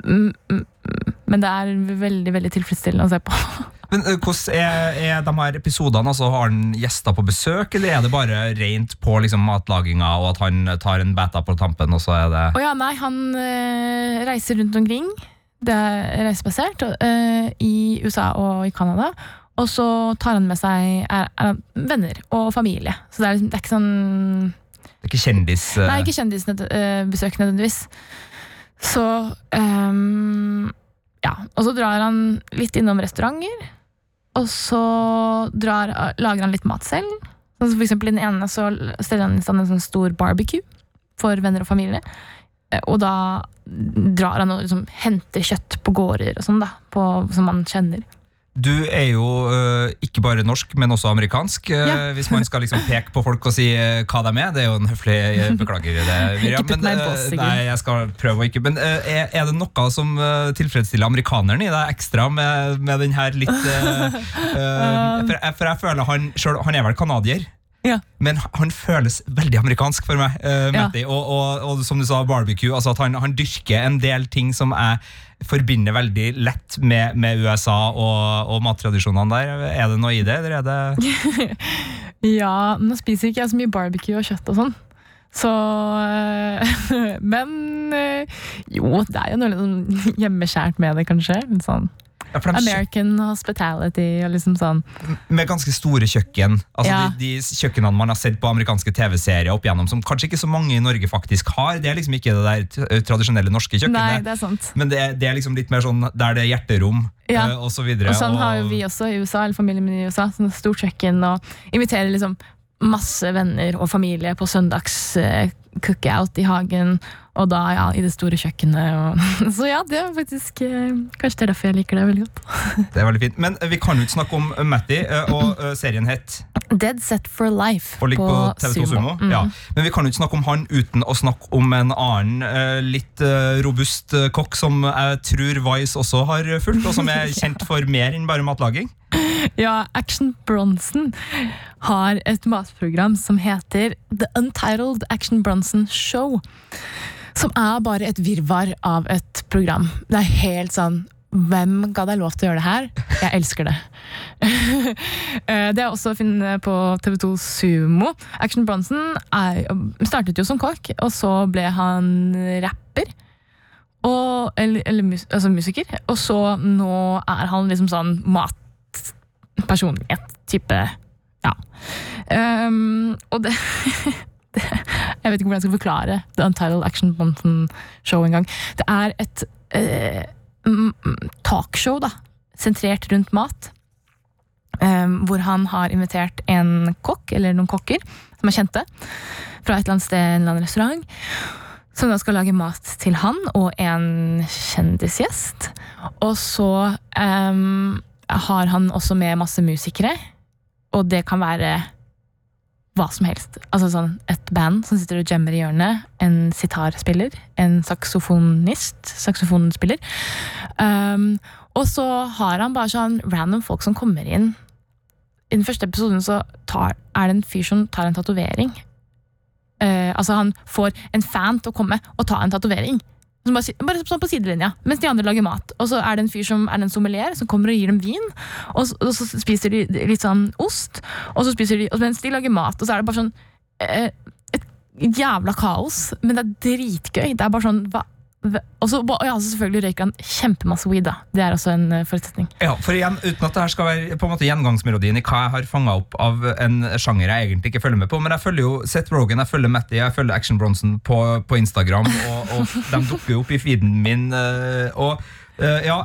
mm, mm, mm. Men det er veldig, veldig tilfredsstillende å se på.
Men Hvordan er, er de her episodene? Altså, har han gjester på besøk, eller er det bare rent på liksom, matlaginga, og at han tar en beta på tampen, og så er det
Oh, ja, nei, han øh, reiser rundt omkring. Det er reisebasert øh, i USA og i Canada. Og så tar han med seg er, er, venner og familie. Så det er, det er ikke sånn
Det er ikke kjendis... uh,
Nei, ikke kjendisbesøk nødvendigvis. Så um, Ja. Og så drar han litt innom restauranter. Og så drar, lager han litt mat selv. Sånn for eksempel i den ene så steller han i stand en sånn stor barbecue for venner og familie. Eh, Og da drar han og liksom henter kjøtt på gårder og sånn, da. På, som man kjenner.
Du er jo uh, ikke bare norsk, men også amerikansk. uh,
Ja.
Hvis man skal liksom peke på folk og si uh, hva de er. Det er jo en høflig Beklager det, Miriam.
Sigurd.
nei, jeg skal prøve å ikke. Men er, er det noe som tilfredsstiller amerikaneren i deg ekstra med, med den her litt for, jeg, for jeg føler han selv, Han er vel canadier?
Ja.
Men han føles veldig amerikansk for meg. Uh,
Ja.
Og, og, og som du sa, barbecue. Altså at han, han dyrker en del ting som jeg forbinder veldig lett med, med USA og, og mattradisjonene der. Er det noe i det, eller er det
Ja, nå spiser ikke jeg så mye barbecue og kjøtt og sånn. Så øh, Men øh, jo, det er jo noe sånn hjemmeskjært med det, kanskje. Litt sånn
ja, de
American hospitality og liksom sånn.
Med ganske store kjøkken. Altså
Ja.
de, de kjøkkenene man har sett på amerikanske TV-serier opp igjennom, som kanskje ikke så mange i Norge faktisk har. Det er liksom ikke det der tradisjonelle norske kjøkkenet.
Nei, det er sant.
Men det, det er liksom litt mer sånn der det er hjerterom,
Ja.
og så videre.
Og sånn har jo vi også i USA, eller familien min i USA. Sånn stort kjøkken og inviterer liksom masse venner og familie på søndags cookout i hagen. Og da ja, i det store kjøkkenet. Og, så ja, det er faktisk øh, Kanskje det er derfor jeg liker det veldig godt.
Det er veldig fint. Men eh, vi kan jo ikke snakke om Matti, eh, og eh, serien het
Dead Set for Life
og ligger på, TV2 Sumo.
Mm.
Ja. Men vi kan jo ikke snakke om han uten å snakke om en annen eh, litt eh, robust eh, kokk som jeg tror Vice også har fulgt, og som er kjent for mer enn bare matlaging.
Ja, Action Bronson har et matprogram som heter The Untitled Action Bronson Show. Som er bare et virvar av et program. Det er helt sånn Hvem ga deg lov til å gjøre det her? Jeg elsker det. Eh, det er også å finne på TV2 Sumo. Action Bronson er, startet jo som kokk, og så ble han rapper. Og, eller, eller altså musiker. Og så nå er han liksom sånn matpersonlighet. Type Ja. Um, og det, Jeg vet ikke hvordan jeg skal forklare The Untitled Action Bonton Show engang. Det er et mm, talkshow, da. Sentrert rundt mat. Um, hvor han har invitert en kokk, eller noen kokker, som er kjente, fra et eller annet sted, en eller annen restaurant. Som da skal lage mat til han og en kjendisgjest. Og så um, har han også med masse musikere, og det kan være hva som helst. Altså sånn Et band som sitter og jammer i hjørnet. En sitarspiller. En saksofonist. Saksofonspiller. Um, og så har han bare sånn random folk som kommer inn. I den første episoden så tar, er det en fyr som tar en tatovering. Uh, altså Han får en fan til å komme og ta en tatovering. Bare, bare sånn på sidelinja, mens de andre lager mat. Og så er det en fyr som er en sommelier som kommer og gir dem vin. Og og så spiser de litt sånn ost, og så spiser de, og mens de lager mat. Og så er det bare sånn eh, jævla kaos, men det er dritgøy. Det er bare sånn hva, og så ja, selvfølgelig røyker han kjempemasse weed. da Det er også en uh, forutsetning.
Ja, for igjen, Uten at det her skal være på en måte gjengangsmelodien i hva jeg har fanga opp av en sjanger jeg egentlig ikke følger med på, men jeg følger jo Seth Rogan, jeg følger Matty, jeg følger Action Bronson på, på Instagram, og, og de dukker jo opp i feeden min. Uh, og uh, ja,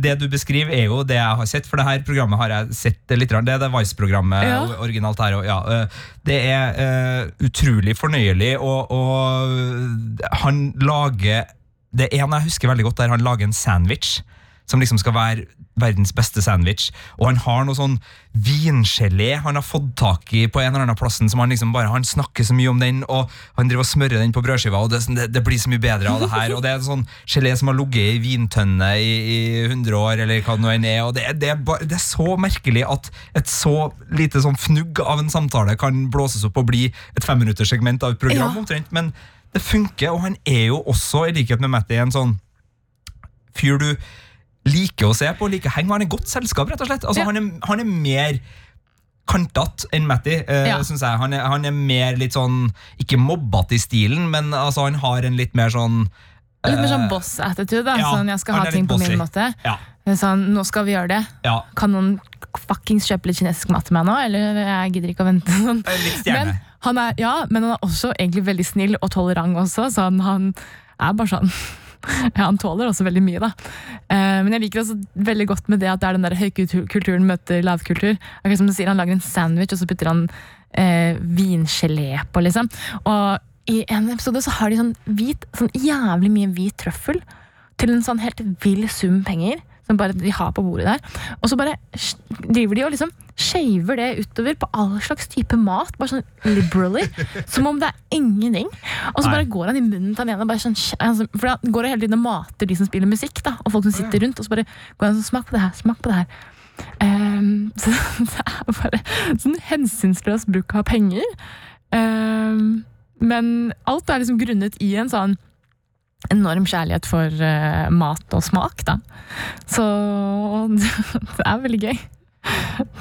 Det du beskriver, er jo det jeg har sett, for det her programmet har jeg sett litt. Det er det Vice-programmet
Ja.
originalt her. Og, ja, det er utrolig fornøyelig, og, og han lager det er en jeg husker veldig godt der han lager en sandwich som liksom skal være verdens beste sandwich. Og han har noe sånn vingelé han har fått tak i på en eller annen plassen. som Han liksom bare, han snakker så mye om den, og han driver og smører den på brødskiva. og det, sånn, det, blir så mye bedre av det her. Og det er en sånn gelé som har ligget i vintønne i, i 100 år, eller hva det nå enn er. og det, det, er bare, det er så merkelig at et så lite sånn fnugg av en samtale kan blåses opp og bli et femminutterssegment av et program.
Ja.
omtrent, Men det funker, og han er jo også, i likhet med Matty, en sånn fyr du liker å se på, liker å henge med. Han er godt selskap, rett og slett. Altså,
Ja.
han, er, han er mer kantete enn Matty, eh,
Ja.
synes jeg. Han er, han er mer litt sånn, ikke mobbete i stilen, men altså, han har en litt mer sånn
Litt mer sånn
eh,
boss-attitude.
ja,
sånn, Jeg skal ha ting på min måte.
Ja,
Sånn, Nå skal vi gjøre det.
ja.
Kan noen fuckings kjøpe litt kinesisk mat til meg nå? Eller jeg gidder ikke å vente. Sånn.
Eh, Litt stjerne.
Men han er, ja, men han er også egentlig veldig snill og tolerant også, så han, han er bare sånn ja, Han tåler også veldig mye, da. Eh, men jeg liker også veldig godt med det at det er den der høykulturen møter lavkultur. Akkurat som du sier, Han lager en sandwich, og så putter han eh, vingelé på, liksom. Og i en episode så har de sånn hvit, sånn jævlig mye hvit trøffel til en sånn helt vill sum penger. Som bare de har på bordet der. Og så bare driver de og liksom shaver det utover på all slags type mat. Bare sånn liberally. Som om det er ingenting. Og så
Nei.
bare går han i munnen til han ene. Bare sånn, altså, for han går hele tiden og mater de som spiller musikk, da, og folk som sitter rundt. Og så bare går han sånn Smak på det her, smak på det her. Um, så det er bare sånn hensynsløs bruk av penger. Um, men alt er liksom grunnet i en sånn enorm kjærlighet for uh, mat og smak, da. Så det er veldig gøy.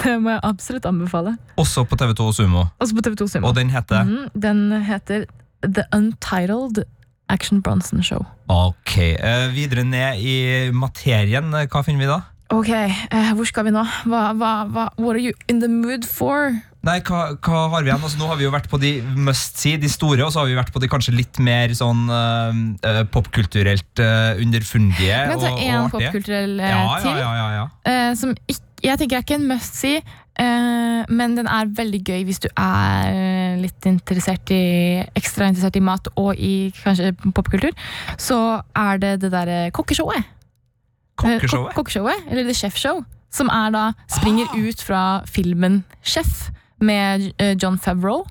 Det må jeg absolutt anbefale.
Også på TV2 Sumo.
Også på TV2 Sumo.
Og den heter
Mm, den heter The Untitled Action Bronson Show.
Ok. Uh, videre ned i materien, eh, hva finner vi da?
Ok, uh, hvor skal vi nå? Hva, hva, hva, what are you in the mood for?
Nei, hva, hva har vi igjen? Altså, nå har vi jo vært på de must see, de store, og så har vi vært på de kanskje litt mer sånn eh, popkulturelt uh, underfundige
ta
og,
én popkulturell
Ja, ja,
til.
ja, ja, ja.
som ikke, jeg tenker er ikke en must see, men den er veldig gøy hvis du er litt interessert i ekstra interessert i mat og i kanskje popkultur. Så er det det derre kokkeshowet.
Kokkeshowet?
kok- kokkeshowet, eller The Chef Show. Som er da springer
Ah.
ut fra filmen Chef med eh, John Favreau.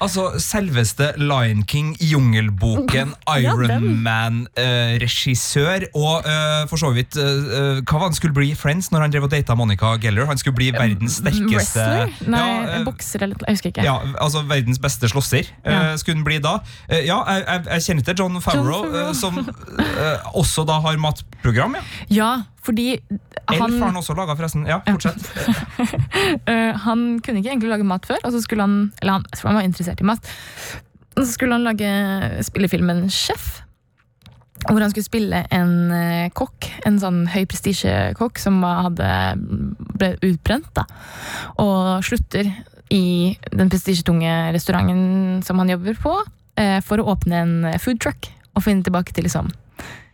Altså, selveste Lion King, Jungelboken. Ironman-regissør, og eh, for så vidt eh, Hva var han skulle bli Friends når han drev og data Monica Geller? Han skulle bli verdens sterkeste
Wrestler? Nei,
Ja, eh,
bokser eller Jeg husker ikke.
ja, altså verdens beste slåsser eh,
Ja.
skulle han bli da. Eh, ja, jeg, jeg, kjenner til John Favreau,
Favreau.
eh, som eh, også da har matprogram. Ja.
Ja, fordi
Elf har
han,
han også laga, forresten. Ja, fortsett.
øh, han kunne ikke egentlig lage mat før, og så skulle han Eller han, han var interessert i mat. Og så skulle han lage spillefilmen Chef. Hvor han skulle spille en eh, kokk, en sånn høy prestisjekokk som hadde ble utbrent. da, Og slutter i den prestisjetunge restauranten som han jobber på, eh, for å åpne en food truck og finne tilbake til liksom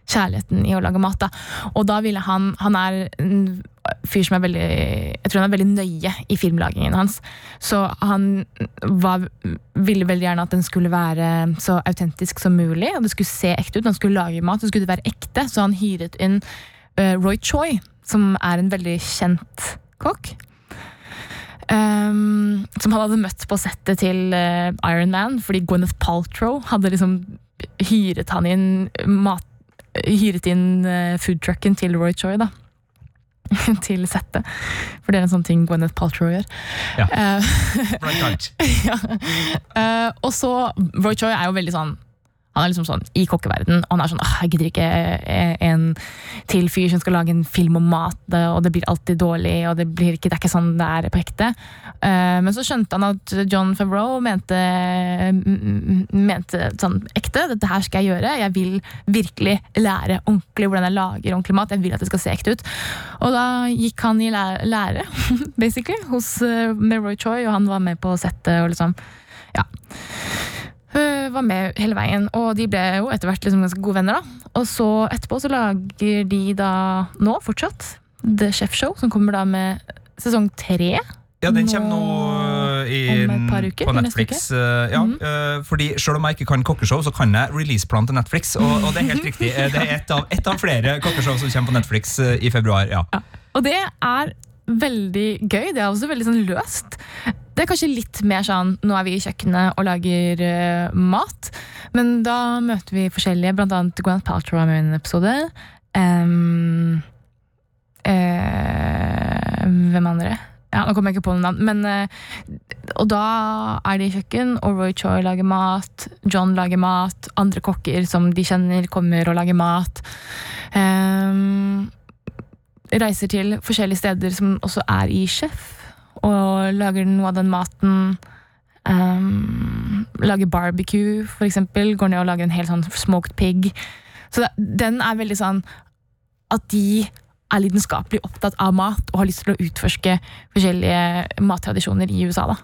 kjærligheten i å lage mat. da. Og da ville han Han er en fyr som er veldig Jeg tror han er veldig nøye i filmlagingen hans. Så han var, ville veldig gjerne at den skulle være så autentisk som mulig. Og det skulle se ekte ut. Han skulle lage mat, det skulle være ekte. Så han hyret inn eh, Roy Choi, som er en veldig kjent kokk. Um, som han hadde møtt på settet til uh, Iron Man, fordi Gwyneth Paltrow hadde liksom hyret han inn mat, Hyret inn uh, foodtrucken til Roy Choi, da. til settet. For det er en sånn ting Gwyneth Paltrow gjør.
Ja. Uh,
ja. Uh, og så Roy Choi er jo veldig sånn Han er liksom sånn i kokkeverden Og han er sånn «Åh, Jeg gidder ikke eh, en til fyr som skal lage en film om mat, og det blir alltid dårlig, og det, blir ikke, det er ikke sånn det er på ekte. Uh, men så skjønte han at John Favreau mente, mente sånn ekte. Dette her skal jeg gjøre. Jeg vil virkelig lære ordentlig hvordan jeg lager ordentlig mat. Jeg vil at det skal se ekte ut. Og da gikk han i lære, basically, hos, eh, med Roy Choi, og han var med på settet og liksom Ja. Eh, Var med hele veien, og de ble jo etter hvert liksom ganske gode venner. da Og så etterpå så lager de da nå fortsatt The Chef Show, som kommer da med sesong tre.
Ja, den kommer nå eh, i,
uker,
på Netflix. eh, ja,
Mhm.
eh, fordi Selv om jeg ikke kan kokkeshow, så kan jeg releaseplan til Netflix. Og, og det er helt riktig. Det er ett av, et av flere kokkeshow som kommer på Netflix i februar. ja.
Og det er veldig gøy. Det er også veldig sånn løst. Det er kanskje litt mer sånn nå er vi i kjøkkenet og lager uh, mat, men da møter vi forskjellige, blant annet Gwyneth Paltrow er med i en episode. Um, uh, hvem andre? Ja, nå kommer jeg ikke på noen navn. Men, uh, og da er de i kjøkken, og Roy Choi lager mat. John lager mat. Andre kokker som de kjenner, kommer og lager mat. Um, reiser til forskjellige steder som også er i sjef, og lager noe av den maten. Um, lager barbecue, for eksempel. Går ned og lager en helt sånn smoked pig. Så det, den er veldig sånn at de er lidenskapelig opptatt av mat og har lyst til å utforske forskjellige mattradisjoner i USA. da.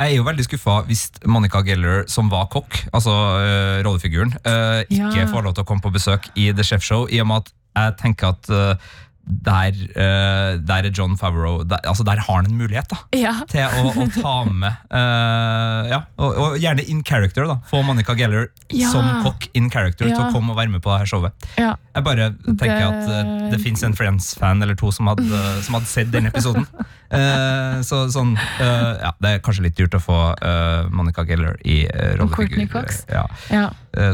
Jeg er jo veldig skuffa hvis Monica Geller, som var kokk, altså uh, rollefiguren, uh, ikke
Ja.
får lov til å komme på besøk i The Chef Show, i og med at jeg tenker at eh, der, eh, der er John Favreau der, altså der har han en mulighet da
Ja,
til å, å ta med uh, Ja, og, og gjerne in character. da Få Monica Geller
Ja.
som kokk in character til å komme og være med på det her showet.
ja.
Jeg bare tenker
Det-
at uh, det fins en Friends-fan eller to som hadde, som hadde sett den episoden. Uh, så sånn Ja, det er kanskje litt dyrt å få Monica Geller i uh, rollefigur. Ja.
ja.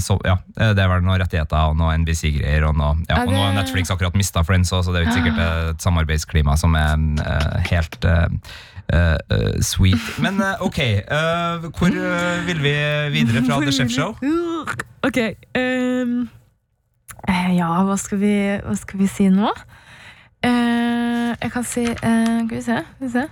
Så, ja, det er vel noen rettigheter og noen NBC-greier. Og, noe, ja,
Er
og nå har Netflix akkurat mista Friends, også, så det ikke sikkert et samarbeidsklima som er eh, helt Uh, uh, sweet. Men uh, ok, hvor vil vi videre fra The Chef Show?
Ok. Um, ja, hva skal, vi, hva skal vi si nå? Jeg kan si Skal vi se. Skal vi se.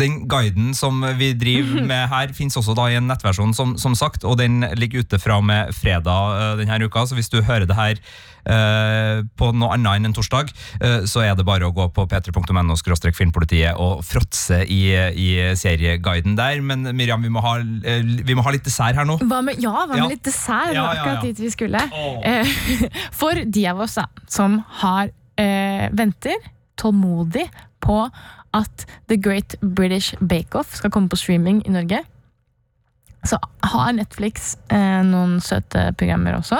Den guiden som vi driver med her, fins også da i en nettversjon, som, som sagt, og den ligger ute fra med fredag eh, denne uka. Så hvis du hører det her eh, på noe annet enn en torsdag, eh, så er det bare å gå på p3.no filmpolitiet og fråtse i, i serieguiden der. Men Miriam, vi må ha, eh, vi må ha litt dessert her nå.
Hva med, ja, hva med
Ja.
litt dessert? Det var
ja,
akkurat dit vi skulle. Eh, For de av oss da, som har eh, venter tålmodig på at The Great British Bake Off skal komme på streaming i Norge, så har Netflix eh, noen søte programmer også.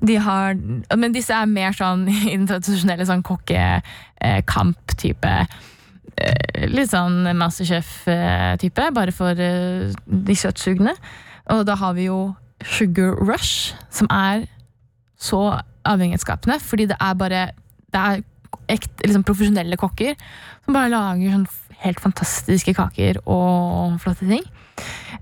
De har, men disse er mer sånn i den tradisjonelle sånn kokkekamp-type. eh, litt sånn Masterchef-type, bare for eh, de søtsugne. Og da har vi jo Sugar Rush, som er så avhengighetsskapende, fordi det er bare Det er ekte, liksom profesjonelle kokker som bare lager sånn helt fantastiske kaker og flotte ting.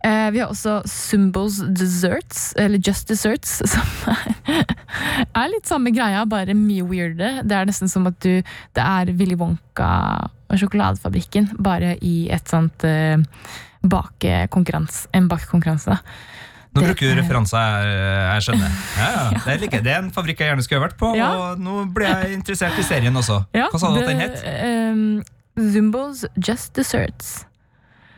Eh, vi har også Symbols Desserts, eller Just Desserts, som er, litt samme greia, bare mye weirdere. Det er nesten som at du Det er Willy Wonka og sjokoladefabrikken, bare i et sånt uh, bakekonkurranse. En bakekonkurranse, da.
Nå bruker du
er-
referanser jeg, skjønner. Ja, ja. Det, er det er en fabrikk jeg gjerne skulle vært på, og nå ble jeg interessert i serien også. Hva sa du at den het?
Um, Zumbos Just Desserts.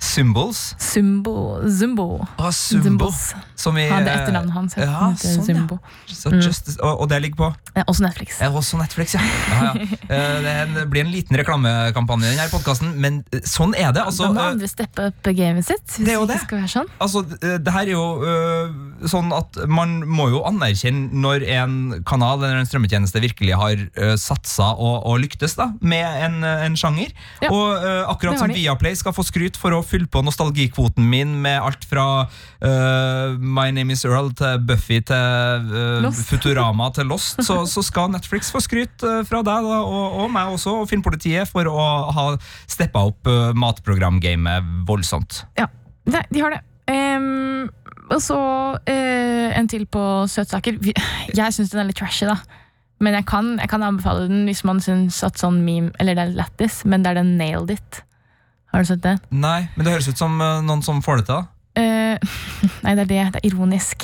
Symbols?
Zumbo. Zumbo.
Ah, Zumbo. Som i,
Han, det er etternavnet hans.
Ja, sånn,
Zumbo. ja.
Så
Mm.
just, og, og det ligger på?
Eh, Også Netflix.
Er også Netflix, ja. ja, ja. Eh, Det blir en liten reklamekampanje denne podkasten, men eh, sånn er det. Altså,
da må
eh,
andre steppe opp gamet sitt. Hvis
Det er jo
det skal være sånn.
Altså, eh, det her er jo øh, sånn at man må jo anerkjenne når en kanal eller en strømmetjeneste virkelig har uh, satsa og, og lyktes da, med en, eh, en sjanger.
Ja,
og øh, akkurat som. Viaplay skal få skryt for å fylle på nostalgikvoten min med alt fra uh, My Name Is Earl til Buffy til
uh,
Futurama til Lost, så, så skal Netflix få skryt øh, fra deg da, og, og meg også, og Filmpolitiet, for å ha steppa opp uh, matprogramgamet voldsomt.
Ja, det, de har det. Um, og så eh, en til på søtsaker. Jeg syns den er litt trashy, da. Men jeg kan, jeg kan anbefale den hvis man syns at sånn meme Eller det er lættis, men det er den Nailed It. Har du sett det?
Nei, men det høres ut som øh, noen som får det til.
Eh, nei, det er det. Det er ironisk.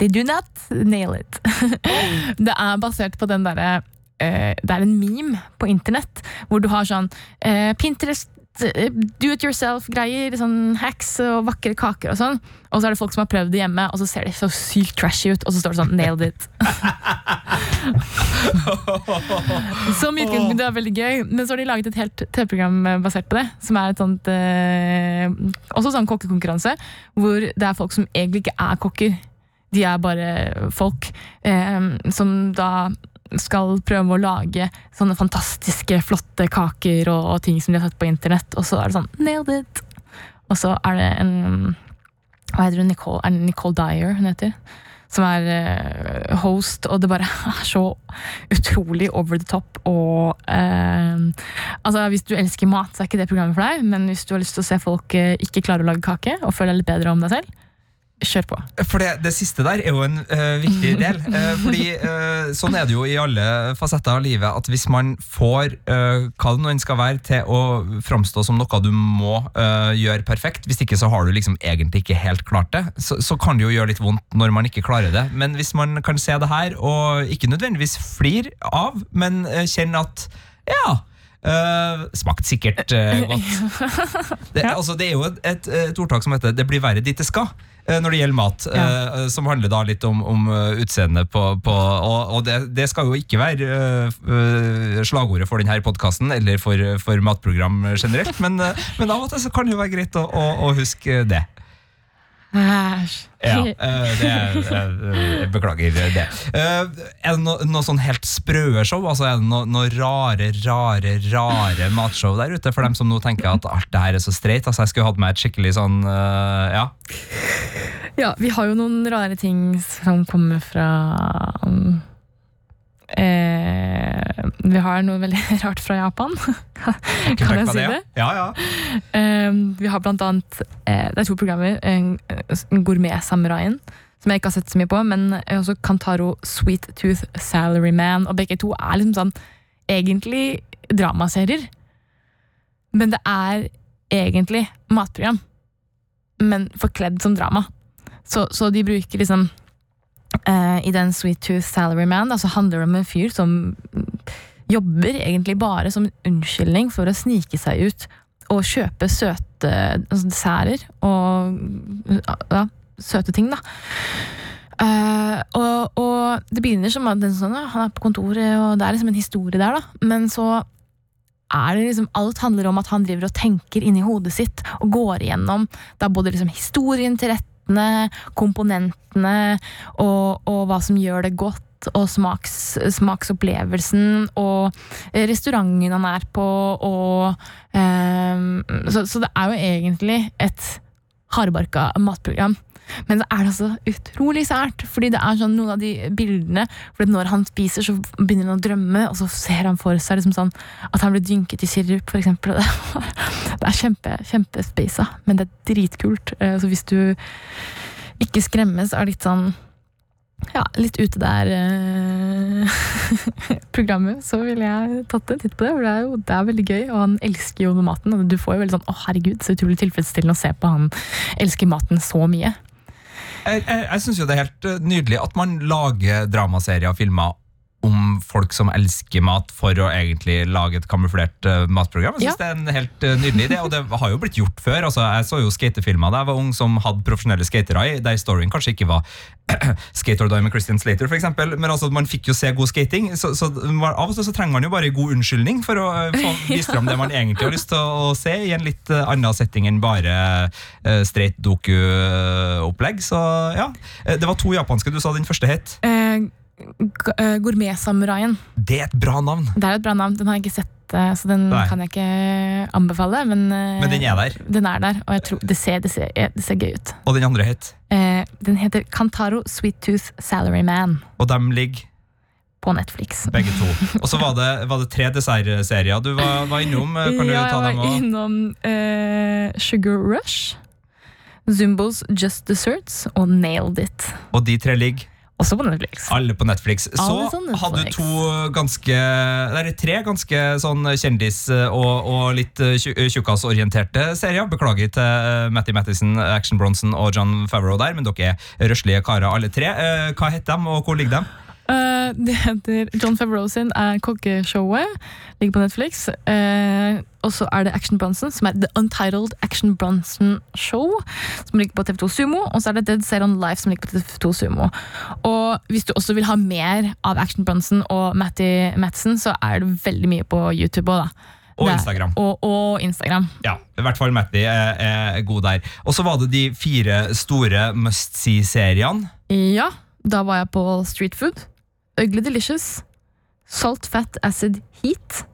They do not nail it. det er basert på den derre eh, Det er en meme på internett hvor du har sånn eh, Pinterest eh, do it yourself-greier, sånn hacks og vakre kaker og sånn. Og så er det folk som har prøvd det hjemme, og så ser de så sykt trashy ut, og så står det sånn 'nailed it'. Som i det er veldig gøy, men så har de laget et helt TV-program basert på det. Som er et sånt eh, Også sånn kokkekonkurranse, hvor det er folk som egentlig ikke er kokker. De er bare folk eh, som da skal prøve å lage sånne fantastiske, flotte kaker og, og ting som de har sett på internett, og så er det sånn Nailed it! Og så er det en Hva heter hun? Nicole, er det Nicole Dyer hun heter? Som er uh, host, og det bare er så utrolig over the top. Og uh, altså Hvis du elsker mat, så er ikke det programmet for deg. Men hvis du har lyst til å se folk uh, ikke klare å lage kake, og føle deg litt bedre om deg selv, kjør på.
For det, det siste der er jo en uh, viktig del. Uh, fordi uh, sånn er det jo i alle fasetter av livet, at hvis man får hva det nå enn skal være, til å framstå som noe du må gjøre perfekt, hvis ikke så har du liksom egentlig ikke helt klart det, så, så kan det jo gjøre litt vondt når man ikke klarer det. Men hvis man kan se det her, og ikke nødvendigvis flir av, men kjenne at ja Uh, smakt sikkert uh, godt. Det, altså, det er jo et, et, et ordtak som heter 'det blir verre dit det skal' uh, når det gjelder mat. Som handler da litt om, om utseendet på, på Og, og det, det skal jo ikke være slagordet for denne podkasten eller for, for matprogram generelt, men, men av og til så kan det jo være greit å, å, å huske det.
Æsj.
Ja, uh, det er, uh, jeg beklager det. Uh, er det noe, noe sånn helt sprøe show? Altså Er det noe, noe rare, rare, rare matshow der ute? For dem som nå tenker at alt det her er så streit. Altså Jeg skulle hatt med et skikkelig sånn Ja.
Ja, vi har jo noen rare ting som kommer fra eh, Vi har noe veldig rart fra Japan. Kan jeg si det?
Ja, ja.
Eh, vi har blant annet eh, Det er to programmer. En, en Gourmet-samuraien, som jeg ikke har sett så mye på, men også Kantaro Sweet Tooth Salaryman. Og begge to er liksom sånn egentlig dramaserier. Men det er egentlig matprogram, men forkledd som drama. Så, så de bruker liksom eh, I den Sweet Tooth Salaryman Man så handler det om en fyr som jobber egentlig bare som unnskyldning for å snike seg ut og kjøpe søte altså desserter og ja, søte ting, da. Uh, og, og det begynner som at sånn, han er på kontoret, og det er liksom en historie der, da. Men så er det liksom Alt handler om at han driver og tenker inni hodet sitt og går igjennom da både liksom historien til rettene, komponentene og, og hva som gjør det godt, og smaks, smaksopplevelsen og restauranten han er på og um, så, så det er jo egentlig et hardbarka matprogram. Men så er det altså utrolig sært, fordi det er sånn noen av de bildene for Når han spiser, så begynner han å drømme, og så ser han for seg liksom sånn at han blir dynket i sirup. Det, det er kjempe, kjempespasa, men det er dritkult. Eh, Så hvis du ikke skremmes av litt sånn ja, litt ute der eh, programmet, så ville jeg tatt en titt på det. For det er jo det er veldig gøy, og han elsker jo maten. Og du får jo veldig sånn 'Å, herregud, så utrolig tilfredsstillende å se på han elsker maten så mye'.
Jeg, jeg, syns jo det er helt eh, nydelig at man lager dramaserier og filmer om folk som elsker mat, for å egentlig lage et kamuflert uh, matprogram. Jeg synes
Ja.
Det er en helt uh, nydelig idé, og det har jo blitt gjort før. Altså, jeg så jo skatefilmer da jeg var ung som hadde profesjonelle skatere i, der storyen kanskje ikke var Skate or Die med Christian Slater, eksempel. Men altså, man fikk jo se god skating. Så, så av og til så trenger man jo bare god unnskyldning for å eh, få vist fram det man egentlig har lyst til å, se, i en litt uh, annen setting enn bare uh, streit doku-opplegg. Så ja. Det var to japanske du sa den første het.
Eh, Gourmetsamuraien.
Det er et bra navn.
Det er et bra navn. Den har jeg ikke sett, eh, så den
Nei.
kan jeg ikke anbefale. Men, eh,
Men den er der.
Den er der, og jeg tror, det, ser, det, ser, det ser gøy ut.
Og den andre het.
Eh, den heter Kantaro Sweet Tooth Salaryman
Og dem ligger
på Netflix.
begge to. Og så var det, var det tre dessertserier du var, var innom. Eh, Kan du
ja,
ta
jeg var innom uh, Sugar Rush, Zumbos Just Desserts og Nailed It.
Og de tre ligger
Også på Netflix.
alle på Netflix. Så
Alle Netflix.
hadde du to ganske Eller tre ganske sånn kjendis- og, og litt tju- tjukkasorienterte serier. Beklager til eh, Matty Mattison, Action Bronson og John Favreau der, men dere er røslige karer alle tre. Eh, Hva heter de, og hvor ligger de?
Eh, det heter John Favreau sin er Kokkeshowet. Ligger på Netflix. Uh, og så er det Action Bronson, som er The Untitled Action Bronson Show. Som ligger på TV2 Sumo. Og så er det Dead Set on Life, som ligger på TV2 Sumo. Og hvis du også vil ha mer av Action Bronson og Matty Madsen, så er det veldig mye på YouTube òg, da.
Og Instagram.
Og, og Instagram.
Ja, i hvert fall Matty er, er god der. Og så var det de fire store must see-seriene.
Ja, da var jeg på Street Food. Ugly Delicious. Salt, Fat, Acid, Heat.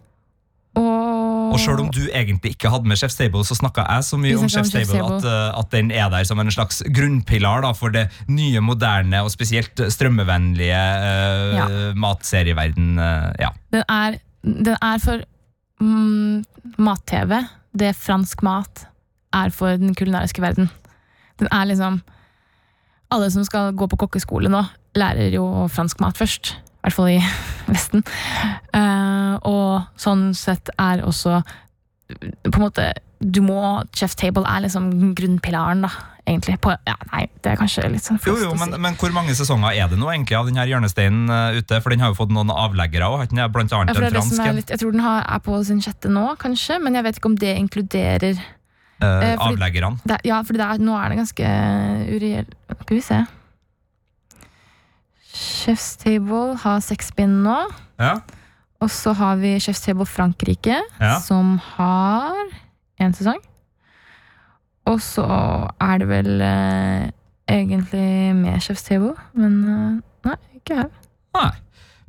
Og,
Og sjøl om du egentlig ikke hadde med Chef's Table, så snakka jeg så mye om
Chef
Stable at, uh, at den er der som en slags grunnpilar da, for det nye, moderne og spesielt strømmevennlige uh,
Ja.
matserieverden. uh, ja.
Den er, den er for mm, mat-TV. Det fransk mat er for den kulinariske verden. Den er liksom Alle som skal gå på kokkeskole nå, lærer jo fransk mat først. I hvert fall i Vesten. Uh, og sånn sett er også På en måte Du må Chef Table er liksom grunnpilaren, da. Egentlig. På, ja, nei, det er kanskje litt sånn
Jo, jo, men,
si.
men hvor mange sesonger er det nå egentlig av den her hjørnesteinen uh, ute? For den har jo fått noen avleggere òg, blant
Ja,
annet
for det
en
det som
fransk
er litt, jeg tror den har, er på sin sjette nå, kanskje, men jeg vet ikke om det inkluderer eh,
avleggerne.
det, Ja, for nå er det ganske ureell Skal vi se. Chef's Table har seks bind nå.
Ja.
Og så har vi Chef's Table Frankrike,
Ja.
som har én sesong. Og så er det vel eh, egentlig med Chef's Table, men eh, nei, ikke her.
Nei.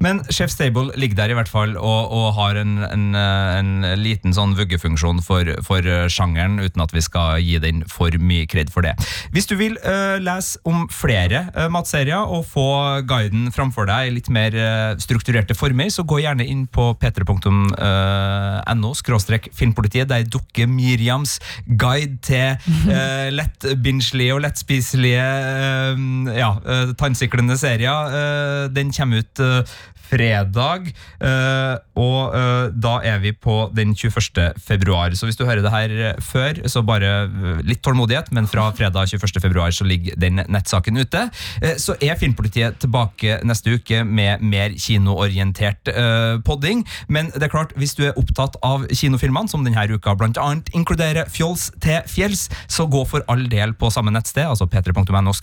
Men Chef Stable ligger der i hvert fall og, og har en, en, eh, en liten sånn vuggefunksjon for, for eh, sjangeren, uten at vi skal gi den for mye kred for det. Hvis du vil uh, lese om flere uh, matserier og få guiden framfor deg i litt mer uh, strukturerte former, så gå gjerne inn på p3.no skråstrek filmpolitiet. Der dukker Miriams guide til uh, lettbinsjelige og lettspiselige eh, ja, eh, tannsiklende serier. Eh, den kommer ut eh, fredag, eh, og eh, da er vi på den 21. februar. Så hvis du hører det her eh, før, så bare litt tålmodighet, men fra fredag 21. februar så ligger den nettsaken ute. Så er Filmpolitiet tilbake neste uke med mer kinoorientert podding, men det er klart, hvis du er opptatt av kinofilmene, som denne uka annet inkluderer Fjols til fjells, så gå for all del på samme nettsted, altså p3.no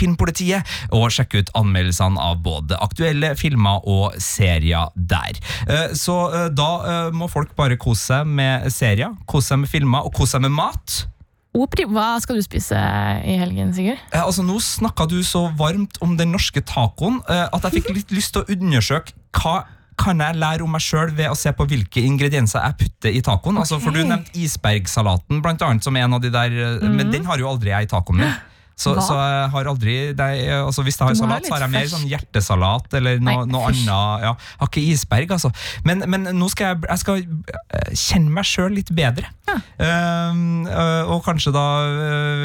filmpolitiet, og sjekk ut anmeldelsene av både aktuelle filmer og serier der. Eh, Så eh, da eh, må folk bare kose seg med serier, kose seg med filmer og kose seg med mat.
Hva skal du spise i helgen, Sigurd?
Eh, altså Nå snakka du så varmt om den norske tacoen eh, at jeg fikk litt lyst til å undersøke hva kan jeg lære om meg sjøl ved å se på hvilke ingredienser jeg putter i tacoen. Altså, for Du nevnte isbergsalaten, blant annet, som en av de der, eh, men den har jo aldri jeg i tacoen min. Så, så jeg har aldri det, er- altså Hvis jeg har salat, så har jeg mer sånn hjertesalat eller noe, noe annet. Ja, har ikke isberg, altså. Men, men nå skal jeg, jeg skal eh, kjenne meg sjøl litt bedre. Um, øh, og kanskje da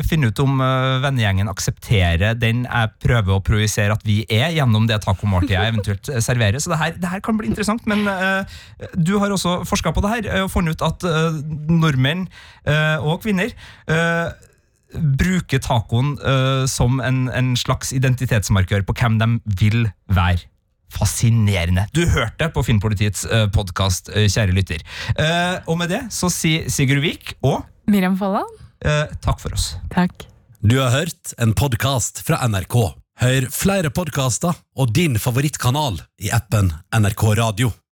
finne ut om vennegjengen aksepterer den jeg prøver å projisere at vi er, gjennom det tacomåltidet jeg eventuelt serverer. Så det her, det her kan bli interessant. Men uh, du har også forska på det her og funnet ut at uh, nordmenn og kvinner øh, bruker tacoen uh, som en, en slags identitetsmarkør på hvem de vil være. Fascinerende. Du hørte på Filmpolitiets uh, podkast, kjære lytter. Uh, og med det så sier Sigurd Vik og
Miriam Folland?
eh, takk for oss.
Takk.
Du har hørt en podkast fra NRK. Hør flere podkaster og din favorittkanal i appen NRK Radio.